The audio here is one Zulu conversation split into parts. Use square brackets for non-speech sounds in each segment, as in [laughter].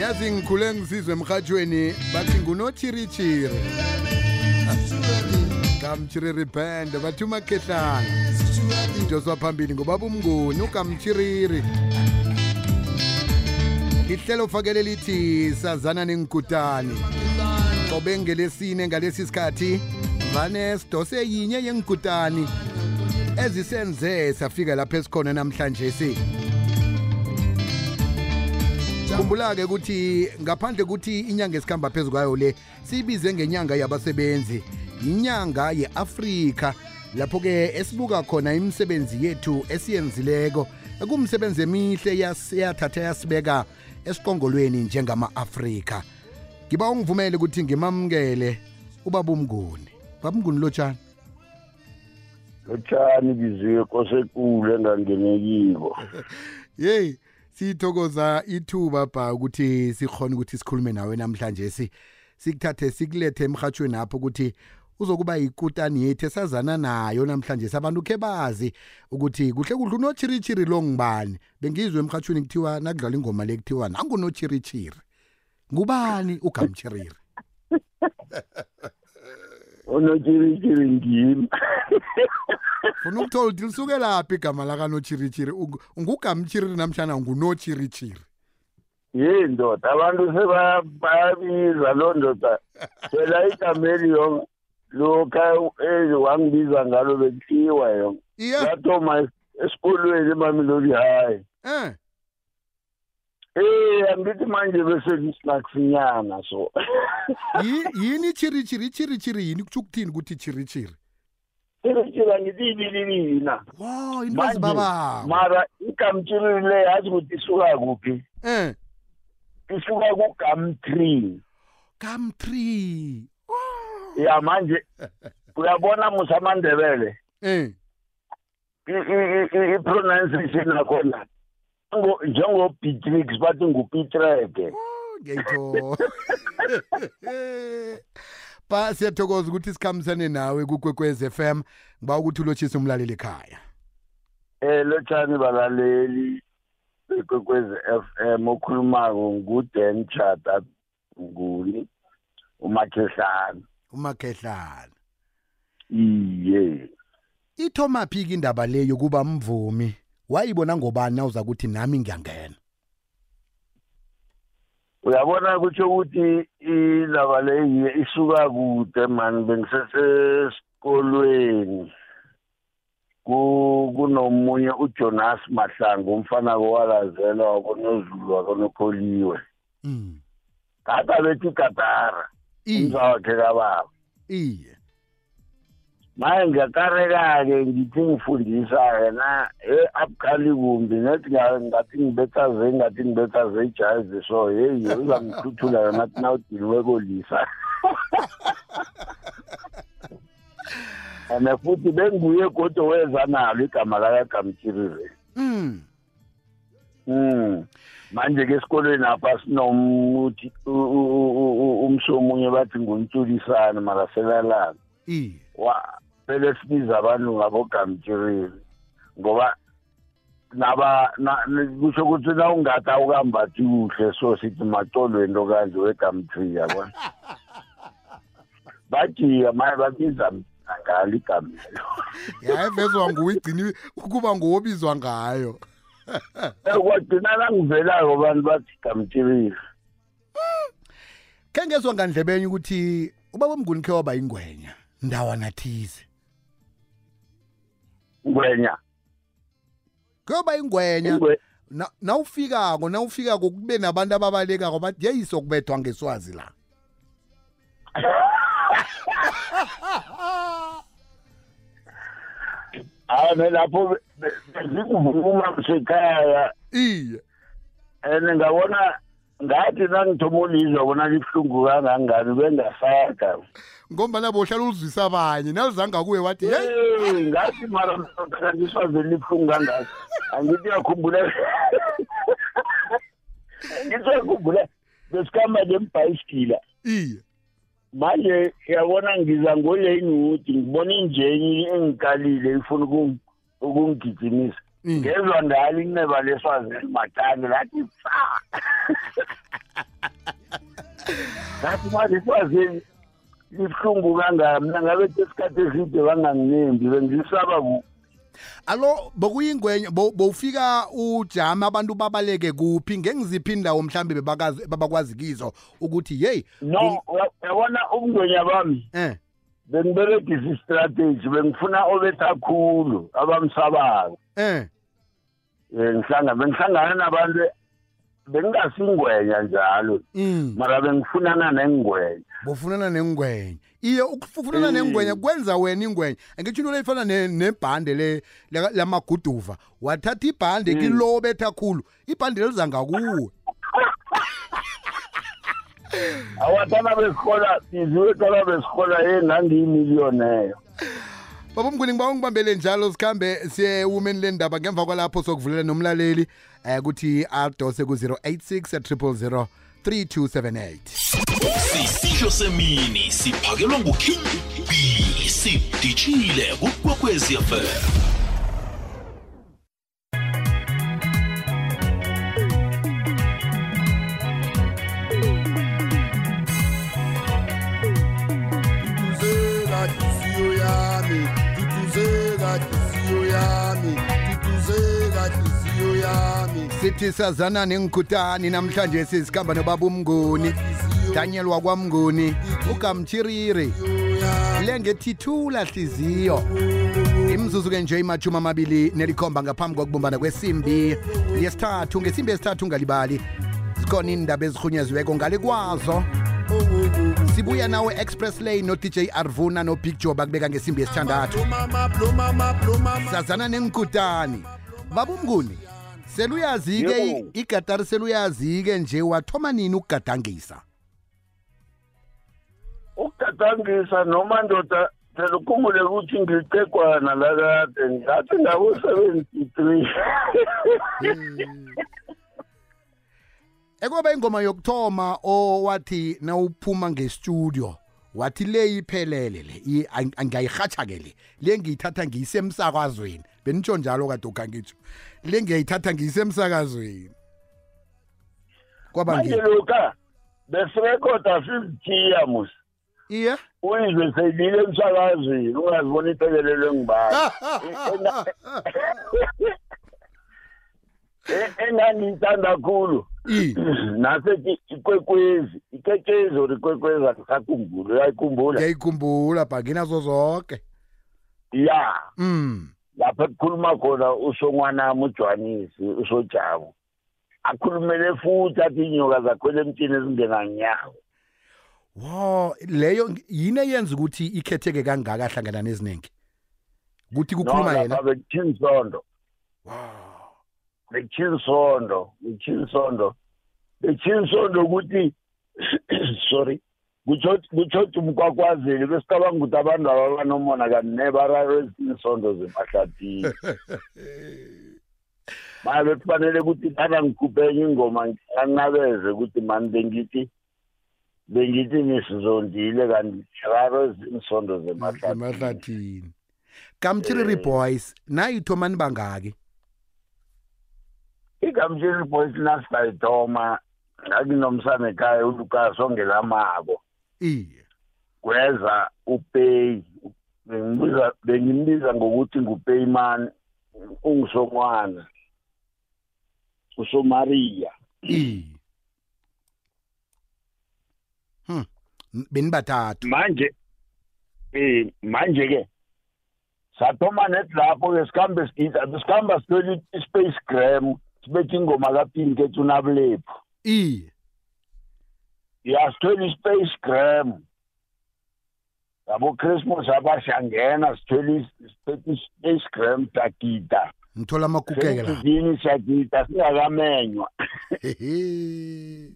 yazi ngikhule ngisizwe emhathweni bathi daddy. kamchiriri band bathi umakhehlana idoswa phambili ngobaba umnguni ukamchiriri ihlelo ufakele lithi sazana nengikutani qobe ngelesine ngalesi sikhathi vane sidose yinye yengikutani ezisenze safika lapho esikhona namhlanje si? Khumbula-ke ukuthi ngaphandle ukuthi inyanga esikhamba phezu kwayo le siyibize ngenyanga yabasebenzi inyanga ye-afrika. Lapho-ke esibuka khona imisebenzi yethu esiyenzileko kumsebenzi emihle yas- yathatha yasibeka esiqongolweni njengama-afrika. Ngiba ungivumele ukuthi ngimamukele ubaba umnguni. Baba umnguni lotshani lotshani biziwe kosekule engangenekiko yeyi [laughs] sithokoza ithuba bha ukuthi sikhona ukuthi sikhulume nawe namhlanje. Si sikuthathe sikulethe emhatshweni apho ukuthi uzokuba yikutani yethu esazana nayo namhlanje. Sabantu khe bazi ukuthi kuhle kudla unochirichiri lo ngibani bengizwe emhatshweni kuthiwa nakudlala ingoma le kuthiwa nangunochirichiri. Ngubani ugamchiriri? [laughs] unotshiritshiri ngimi [laughs] funa ukuthola ukuthi lisuke laphi igama lakanochirichiri Ungu- ungugamchiriri namhlanje ngunochirichiri ye ndoda abantu seba- bayabiza loo ndoda. [laughs] Phela igameli yonke lokha eh, wangibiza ngalo bekuthiwa yonke iya. Yathoma es- esikolweni emamilodi hayi. Eh. Eh angithi manje bese ngisinakusinyana so. [laughs] Yi- [laughs] yini ichirichiri ichirichiri yini? Kutsho ukuthini ukuthi ichirichiri chiritsiri angithi ibililina wow into Manje, ezibabako mara igamtshiriri le yazi ukuthi isuka kuphi? Eh. Isuka kugumtree gumtree ya manje [laughs] uyabona musamandebele eh. I- i- i- i-pronunciation yakhona ngo- njengo-beatrix bathi ngupitreke ngiyayitho. [laughs] Ba siyathokoza ukuthi sikhambisane nawe kukwekwez FM ngiba ukuthi ulotshise umlaleli ekhaya. Um lotshani balaleli bekwekwezi f m okhulumako nguden chata nguni umakhehlana umakhehlana iye. Ithomaphi ke indaba le yokuba mvumi? Wayibona ngobani nawuza ukuthi nami ngiyangena uyabona kutsho ukuthi indaba leyi isuka kude mani bengisesesikolweni. Ku- kunomunye ujonas mahlangu umfana kowalazelwa wakonozulu wakonokholiwe Mm. kade bethi igatara iye. umza wakhe kababa. Iye. Maye ngiyakareka-ke ngithi ngifundisa-ke na e abukhali kumbi. Nethi nga- ngathi ngibethaze ngathi ngibethaze ijazi so heyi uzangithuthula yona athi nawudiniwe kolisa and [laughs] futhi benguye kodwa weza nalo igama lakagamtshirire mm Mm. manje ke esikolweni apha sinomuthi u- u- u- u- umsomunye bathi nguntsulisane mara selalana. Phela sibiza abantu ngabogamtshirili ngoba naba kusho ukuthi na ungathi awukambathi kuhle so sithi macolweni lokanje wegamtree yabona? Bajika maye babiza ngalo igamelo yayevezwa nguwe igcini ukuba ngowobizwa ngayo. Kwagcina nangivelako bantu bathi gamtshirili khe ngezwa ngandlebenye ukuthi ubaba mnguni khe waba yingwenya ndawana thize. Ngwenya. Khe waba yingwenya ingwe- Na- nawufikako nawufikako kube nabantu ababalekako bathi yeyiso kubethwa ngeswazi la. [laughs] Hayi nelapho bezikuvuma sekhaya iye. And ngabona ngathi nangithoma ulizwa bona libuhlungu kangangani bengasaga. Ngombana bohlala ulizwisa abanye nalizanga kuwe wathi yeyi Hey, ngathi mara kantiswaze libuhlungu kangaka. Angithi uyakhumbula ngithi uyakhumbula besikhamba ngembhayisikila iye. Manje yabona ngiza ngoleyinwood ngibona injenyi engikalile ifuna ukum- ukungigijimisa. Mm. Ngezwa ndala inceba leswazini matane lathi fa! [laughs] Ngathi manje swazini libuhlungu kangaka mna ngabe tesikhathi eside banganginembi bengisaba ku alo bokuyingwenya bo- bowufika ujama abantu babaleke kuphi? Ngengiziphi indawo mhlambe bebakazi- babakwazi kizo ukuthi hey no yabona ubungwenya bami? Eh. Bengiberegisa istrategy bengifuna obetha khulu abamsabayo eh Eh, ngihlanga bengihlangana nabantu bengingasingwenya njalo. Mm. Mara bengifunana nengwenya. Bofunana nengwenya. Iye ukufunana Eh. nengwenya kwenza wena ingwenya. Angitsho into lefana ne- nebhande le la- lamaguduva wathatha ibhande Mm. kilobetha khulu. Ibhande liza ngakuwe. Awathana besihola iziwetana besihola engangiyimilioneyo baba mnguni ngiba ungibambele njalo sikhambe siye women le ndaba. Ngemva kwalapho sokuvulela nomlaleli eh kuthi adose ku-086 000 3278 sisidlo semini siphakelwa nguking b sidishile kukwekwezi fm sithi sazana nengikutani namhlanje sizikhamba nobaba umnguni. Daniel wakwamnguni ugamchiriri lengethithula hliziyo. Imzuzu-ke nje imashumi amabili nelikhomba ngaphambi kokubumbana kwesimbi yesithathu ngesimbi yesithathu ungalibali zikhona iindaba ezirhunyeziweko ngale kwazo. Sibuya nawe express lane no-dj arvuna no-big job akubeka ngesimbi yesithandathu sazana nengikutani baba umnguni seluyazi-ke Yebo. igatari seluyazi-ke nje wathoma nini ukugadangisa? Ukugadangisa noma ndoda phela ukhumbule ukuthi ngicegwana lakade ngathi ngabo-seventy-three ekoba ingoma yokuthoma owathi nawuphuma ngestudio. Wathi le iphelele le i- ang- angiyayirhatsha-ke le le ngiyithatha ngiyisemsakazweni. Benitsho njalo kade ukangitsho le ngiyayithatha ngiyisemsakazweni. Kwaba manje ngi lokha besirekhoda fifty mus iye uyizwe seyilile emsakazweni ungazibona iphelelelwe ngibani E- [laughs] engangiyithanda khulu. I? Nasethi ikwekwezi ikekezi or ikwekwezi akisakhumbula uyayikhumbula? Ngiyayikhumbula bhanginazo zonke ya. Mm. Lapho kukhuluma khona usongwanami ujwanisi usojabu. Akhulumele futhi athi inyoka zakhwela emtini ezingenanyawo. Wo leyo yini eyenza ukuthi ikhetheke kangaka hlangana neziningi kuthi kukhuluma yena? bekuthinsondo wow bekuthinsondo bekuthinsondo bekuthinsondo ukuthi sorry kutshothi umkwakwazeli besicabanga ukuthi abantu aba banomona kanti nebararo ezinsondo zemahlathini. [laughs] Manje bekufanele ukuthi thana ngikhuphe enye ingoma ngiyanabeze ukuthi mani bengithi bengithi nisizondile kanti raro ezinsondo zemahlathini. Emahlathini kamthiriri boys nayithomani bangaki igamshini boys nasayithoma ngakinomsana ekhaya ulukas ongelamako iye. Kweza upeyi bengibiza bengimbiza ngokuthi ngupeyman ungisongwana usomariya iye. Hmm benibathathu. Manje eh manje ke sathoma net lapho ke sikhambe sigida sikhamba sithole i-space gram. Sibethe ingoma kapinki ethi unabulephu. Iye. Ya sithole i-space gram. Yabo christmas abashangena sithole siphethe i-space gram sagida ngithola amakukeke la sesizini siyagida singakamenywa. Hehe.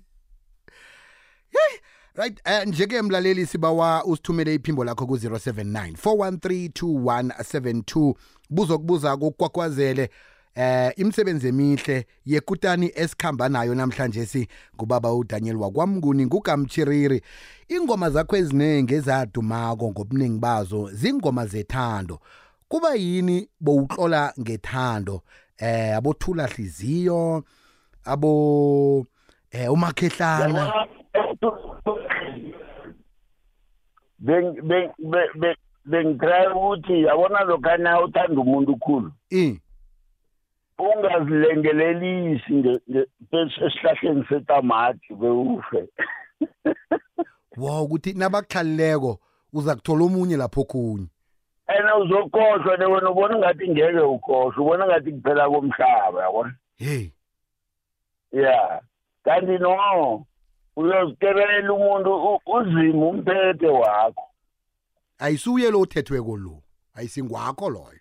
Hey, right eh njeke mlaleli sibawa usithumele iphimbo lakho ku079 4132172 buzo kubuza kokwakwazele eh imisebenzi emihle yekutani esikhamba nayo namhlanje si ngubaba uDaniel wakwamnguni ngugamchiriri ingoma zakho eziningi ezadumako ngobuningi bazo zingoma zethando. Kuba yini bowutlola ngethando? Eh abothula hliziyo abo eh umakhehlana. Beng beng be- be- bengitry ukuthi yabona lokhana uthanda umuntu khulu. I ungazilengelelisi esihlahleni setamati bewufe [laughs] wow ukuthi nabakuhlalileko uza kuthola omunye lapho khunye and uzokhohlwa ne wena ubona ngathi ngeke ukhohlwe ubona ngathi kuphela komhlaba yabona hey. Ya kanti no uyozikerelela umuntu uzima umphethe wakho. Ayisuye lo uthethweko lo ayisingwakho loyo.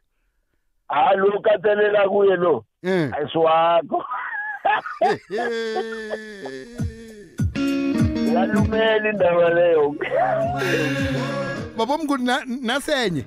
Hayi lo ukatelela kuye lo. Eh. Ayisiwakho uyalumela indaba leyo baba mnguni na- nasenye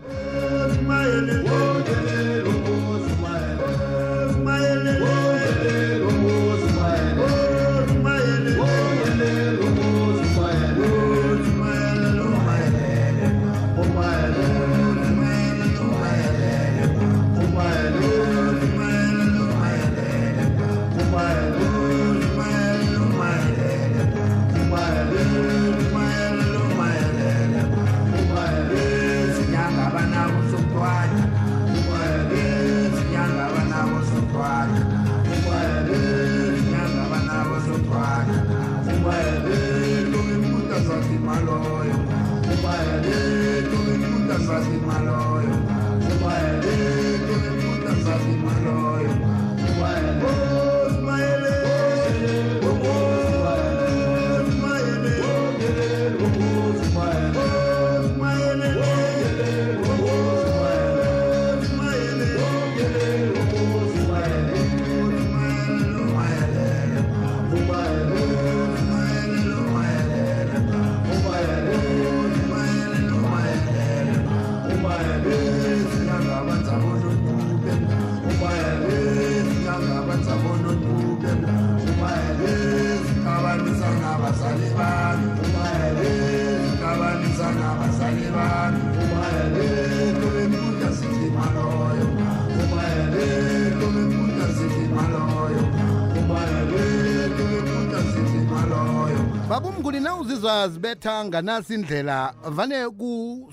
na uzizwa zibetha nganasi indlela vane ku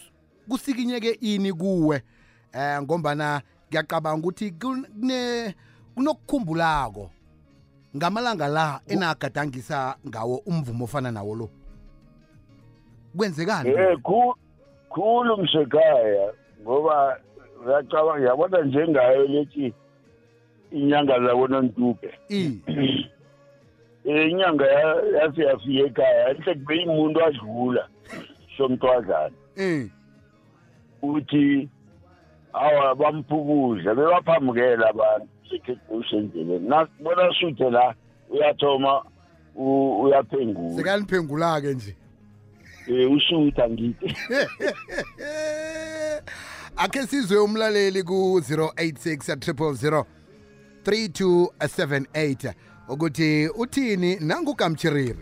kusikinyeke ini kuwe eh ngombana ngiyacabanga ukuthi kune kunokukhumbulako ngamalanga la enagadangisa ngawo umvumo ofana nawo lo. Kwenzekani? Eh khu- khulu msekhaya ngoba uyacabanga yabona njengayo lethi inyanga zabona ntube i. Eh, inyanga ya- yase yafika ekhaya enhle kube imuntu adlula somntwazana eh. Uthi awa bamphukudla bebaphambukela abantu. Sekhedusa endleleni. Nasibona suthe la uyathoma u- uyaphenguka sekaniphendula ke nje. Um usutha ngithi. [laughs] Akhe sizwe umlaleli ku-086 000 3278 ukuthi uthini nangugamchiriri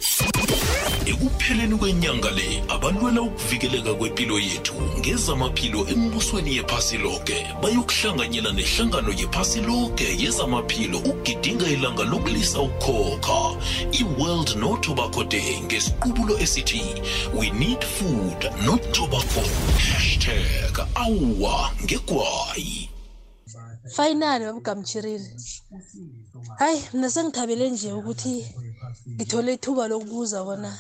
ekupheleni kwenyanga le abalwela ukuvikeleka kwempilo yethu ngezamaphilo embusweni yephasi loke. Bayokuhlanganyela nehlangano yephasi loke yezamaphilo ukugidinga ilanga lokulisa ukukhokha. I-world no tobacco day ngesiqubulo esithi we need food no tobacco. Hashtag awa ngegwayi. Finally babugamchiriri hayi mina sengithabele nje ukuthi ngithole ithuba lokubuza bona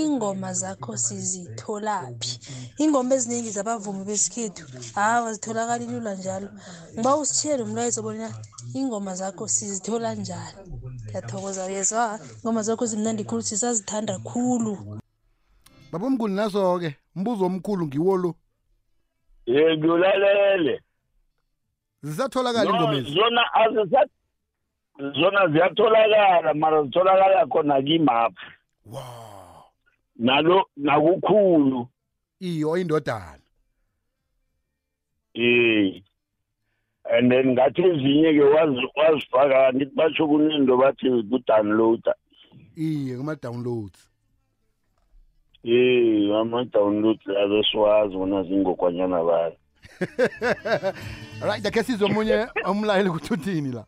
ingoma zakho sizitholaphi? Ingoma eziningi zabavumi besikhethu hawa zitholakali lula njalo. Ngiba usitshiyele umlayezo bona ingoma zakho sizithola njani? Ngiyathokoza yezwa ingoma zakho zimnandi khulu sisazithanda khulu. Baba mnguni naso-ke mbuzo omkhulu ngiwo lo. Um ngiwulalele. Zisatholakala No, ingoma ezi? zona azisa zona ziyatholakala mara zitholakala khona kimaphi wow. Nalo nakukhulu. Iyo indodana eh and then ngathi ezinye-ke wazi- wazifaka ngithi batsho kunento bathi ku-downloada. Iye kuma-downloads. Ye ama-download labe siwazi bona zingokwanyana bayo right akhe sizwe omunye umlayeli ukuthi uthini la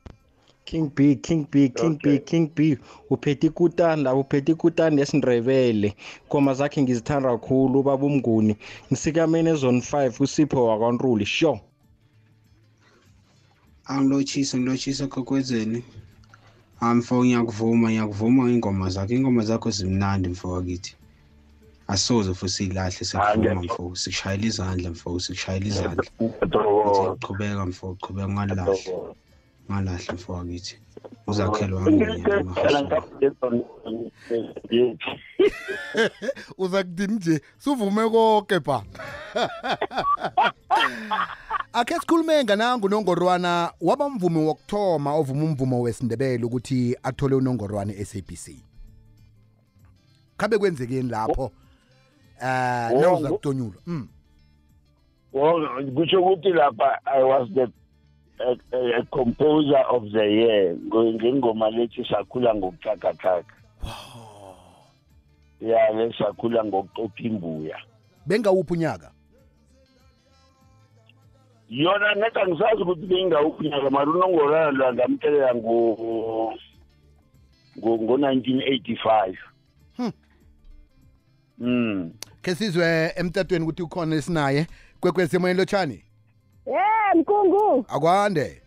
King B, King B, King B, Okay. King B. Uphethe ikutani la, uphethe ikutani yesindrebele. Ngoma zakhe ngizithanda kakhulu baba umnguni. Ngisikamene zone 5 usipho wakwaNruli. Sure. angilotshisa ngilotshisa khokwezeni ah mfo ngiyakuvuma ngiyakuvuma ingoma zakho ingoma zakho zimnandi mfo wakithi asoze futhi silahle sekuvuma mfo sikushayela izandla mfo sikushayela izandla. Ngiyathokoza qhubeka mfo qhubeka ngalahle. Ngalahle mfo wakithi uzakhelwa ngamanye uza kudini nje? Suvume konke ba akhe sikhulume nganangu nongorwana waba mvumi wokuthoma ovuma umvumo wesindebele ukuthi athole unongorwana e-sabc khabe kwenzekeni lapho? Eh Oh, nawuza ngo- kutonyulwa mm. Well, kutsho ukuthi lapha i was the a, a, a composer of the year. Ngo- ngengoma lethi sakhula ngokuthakathaka ya le sakhula ngokuqopha imbuya. Bengawuphi unyaka? Yona neta ngisazi ukuthi bengawuphi nyaka mari unongorana lwa ngamthelela ngo ngo- ngo-1985 Hmm. mm ke sizwe emtatweni ukuthi ukhona esinaye kwekwesemoyeni lotshani? Eh mkungu akwande.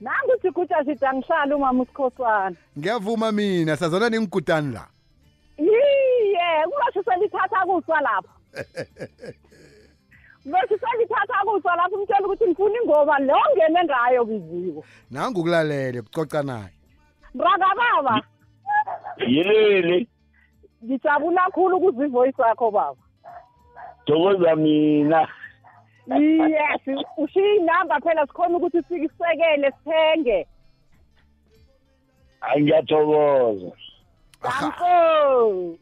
Nangu sikutsha sithi angihlali umama usikhosana ngiyavuma mina sazona ningigudani la? Yiye kulosho selithatha kuswa lapho [laughs] kulosho selithatha kuswa lapho umtshela ukuthi ngifuna ingoma le ongene ngayo kiziko nangukulalele kucoca naye. Mraka baba. Yelele ngijabula khulu ukuzwa ivoice yakho baba. Thokoza mina yes ushiye inamba phela sikhona ukuthi sikusekele sithenge angiyathokoza ngiyathokoza danko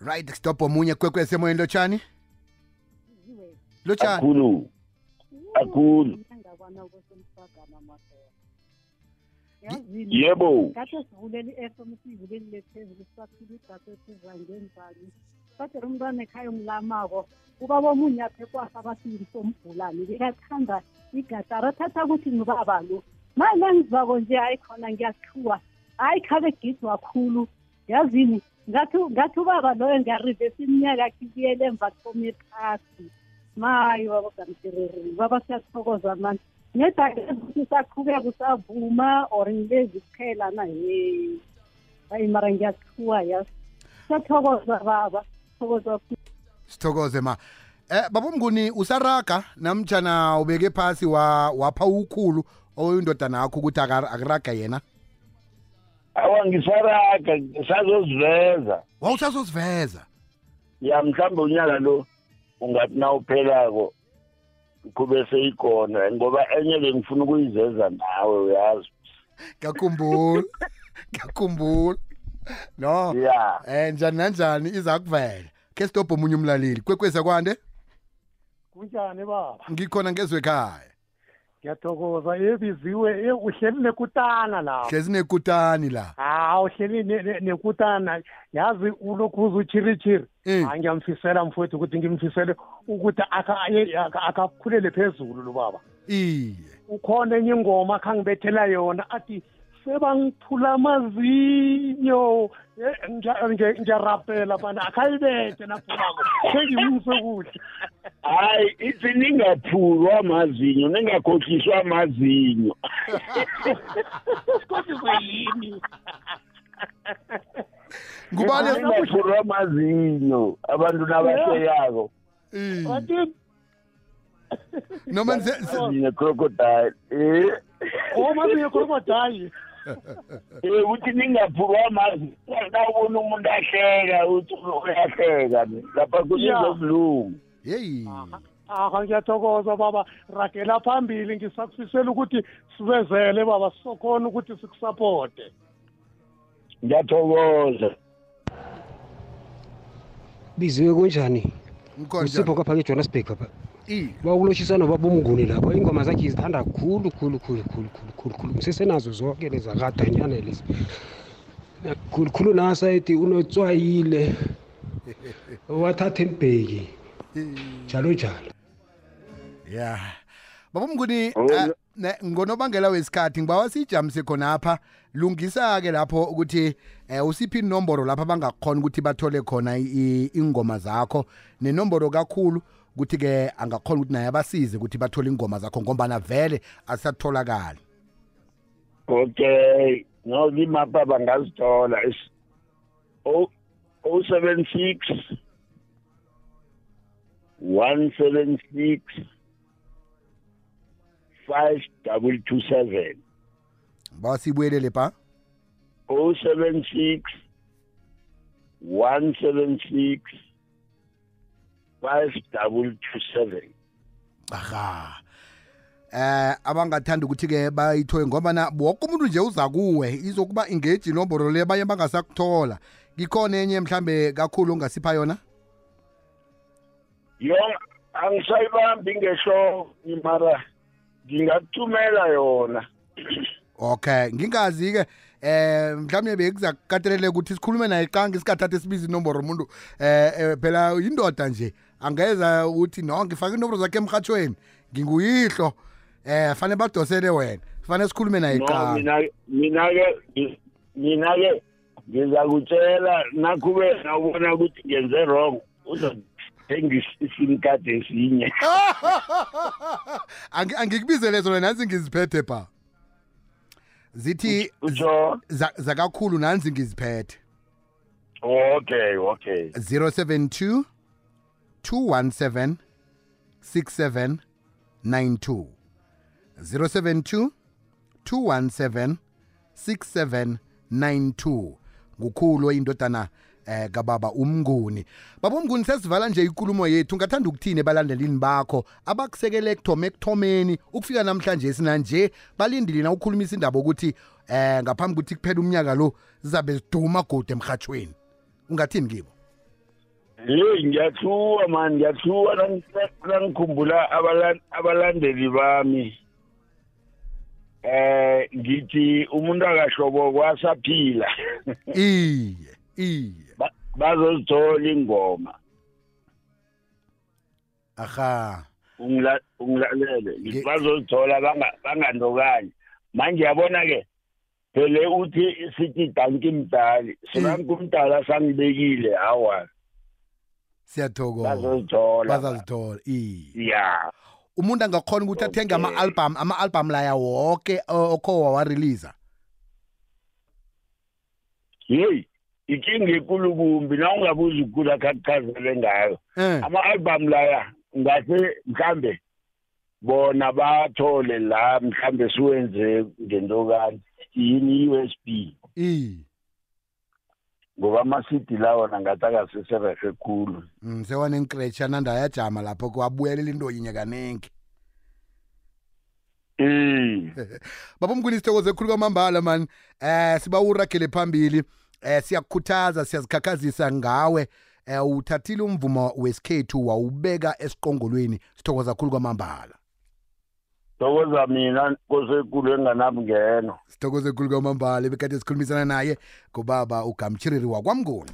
right stop omunye kwekwesemoyeni lotshani lotshani akhulu akhulu yebo kathi sivuleli i-fm siyivuleli lephezulu sisaphila idatha esizangenzani sadere umntwana ekhaya omlamako ubaba omunye apha ekwasa abasindi sombhulane bekathanda igatara athatha ukuthi ngibaba lo. Maye nangizwako nje hayi khona ngiyakhuwa hayi khabe gidwa khulu. Yazini ngathi ngathi ubaba loyo ngiyarivesa iminyaka akhe ibuyele emva thome phasi. Mayi baba gamtireri baba siyathokoza mani nedakezukuthi saqhubeka usavuma or ngilezi kuphela na? He hayi mara ngiyakhuwa yas siyathokoza baba. Thokoza sithokoze ma. Eh baba mnguni usaraga namtjana ubeke phasi wa wapha ukhulu oyindodana yakho ukuthi aka- akuraga yena? Awa ngisaraga ngisazoziveza. Wawusazosiveza ya mhlawumbe unyaka lo ungathi nawuphelako kube seyikhona ngoba enye bengifuna ukuyiveza nawe uyazi. Ngiyakhumbula ngiyakhumbula. No? Ya. Eh njani nanjani iza kuvela? Ke stop omunye umlaleli. Kwekweza kwande kunjani baba? Ngikhona ngezwe ekhaya. Ngiyathokoza. Ebiziwe eh, uhleli nekutana lapha hlezi nekutani la. Ha uhleli ne- ne- nekutana. Yazi ulokhu uze uchirichiri Eh. hayi ngiyamfisela mfowethu ukuthi ngimfisele ukuthi aka- aye- aka- akakhulele phezulu lo baba. Iye. Ukhona enye ingoma khangibethela yona athi sebangiphula amazinyo Eh, ngiya- ngiya- ngiyarapela bana akhayibethe naphumako. Sengiwise kuhle. Hayi ithi ningaphulwa amazinyo ningakhohliswa amazinyo sikhohliswe yini ngubani? Ningaphulwa amazinyo abantu nabahleyako wathi noma necrocodile eh. Omazinyo kholokodayi Eh uthi ningaphulwa amazinyo nawubona umuntu ahleka uthi uyahleka lapha Ya. kunizobulungu yeyi aha ngiyathokoza baba. Ragela phambili ngisakufisela ukuthi sivezele baba. Sizokhona ukuthi sikusapote ngiyathokoza. Biziwe kunjani? Ngikhona usipho njani? kapha ke johannesburg apha bakulotshisa nobaba umnguni lapho. Ingoma zakhe izithanda khulu khulu khulu khulu khulu khulu khulu. Ngisesenazo zonke lezakadanyana lezi. Khulukhulu nasayidi unotswayile [laughs] wathathenbheki njalo njalo. Ya. Baba mnguni uh, ne- ngonobangela wesikhathi ngibawa siyijamise khonapha. Lungisa-ke lapho ukuthi eh, usiphi inomboro lapho abangakhona ukuthi bathole khona i- i- ingoma zakho nenomboro kakhulu. Ukuthi-ke angakhona ukuthi naye abasize ukuthi bathole ingoma zakho ngombana vele asatholakali. Okay no limapha bangazithola. Is o o seven six one seven six five double two seven. Bawa sibuyelele pa. O seven six one seven six five double two seven. Aha. Eh abangathanda ukuthi-ke bayithole ngoba na woke umuntu nje uza kuwe izokuba ingeji inomboro le baye bangasakuthola. Kikhona enye mhlambe kakhulu ongasipha yona? Yo angisayibambi ngesho mara ngingakuthumela yona. Okay ngingazi-ke eh mhlawumbe bekuza kukatelele ukuthi sikhulume naye qangi singathatha sibiza inomboro umuntu eh eh, phela yindoda nje. Angeza ukuthi no ngifake inomboro zakhe emhatshweni nginguyihlo. Eh fanele badosele wena. Fanele sikhulume naye no qangi mina mina ke mina ke ngizakutshela nakube nawubona ukuthi ngenze wrong uzothenga isim card esinye. [laughs] Angi- angikubizele zona nansi ngiziphethe pa zithi za- zakakhulu nansi ngiziphethe. Okay okay. 072 217 6792 072 217 6792 ngukhulu indodana eh kababa umnguni. Baba umnguni sesivala nje ikulumo yethu. Ngathanda ukuthini ebalandelini bakho? Abakusekele ekuthoma ekuthomeni. Ukufika namhlanje sina nje balindile na ukhulumisa indaba ukuthi eh ngaphambi ukuthi kuphela umnyaka lo zizabe ziduma gode emhathweni ungathini kibo hey ngiyathuwa mani ngiyathuwa. Nangi- nangikhumbula abala- abalandeli bami. Eh ngithi umuntu akahlobo kwasaphila. [laughs] Iye iye. Ba- bazozithola ingoma. Aha. Ungila- ungilalele. Bazozithola banga- bangandokani manje yabona ke phele uthi sithi danki mdali. Sinanku umdala sangibekile hawa. Siyathokoza. Bazozithola. Bazazithola iye ya. Umuntu angakhona ukuthi athenge ama-album ama-album laya woke o- okho wawareleasa yeyi ikinga ekulu kumbi na ungabuza ukula khakuchazele ngayo. Eh. ama-album laya ngase mhlambe bona bathole la mhlambe siwenze ngentokani yini i-usb iye ngoba ama-cd lawo nangathi akaseserehe khulu. Mm, sewanenkretsha nanda yajama lapho kwabuyelela into yinye kanengi. [laughs] Baba mnguni sithokoze ekhulu kwamambala mani eh siba uragele phambili. Eh siyakukhuthaza siyazikhakhazisa ngawe. Eh uthathile umvumo wesikhethu wawubeka esiqongolweni. Sithokoza kakhulu kwamambala thokoza mina kosekulu enganabungeno sithokoze ekhulu kwamambala ebekade sikhulumisana naye ngobaba ugamchiriri wakwamnguni.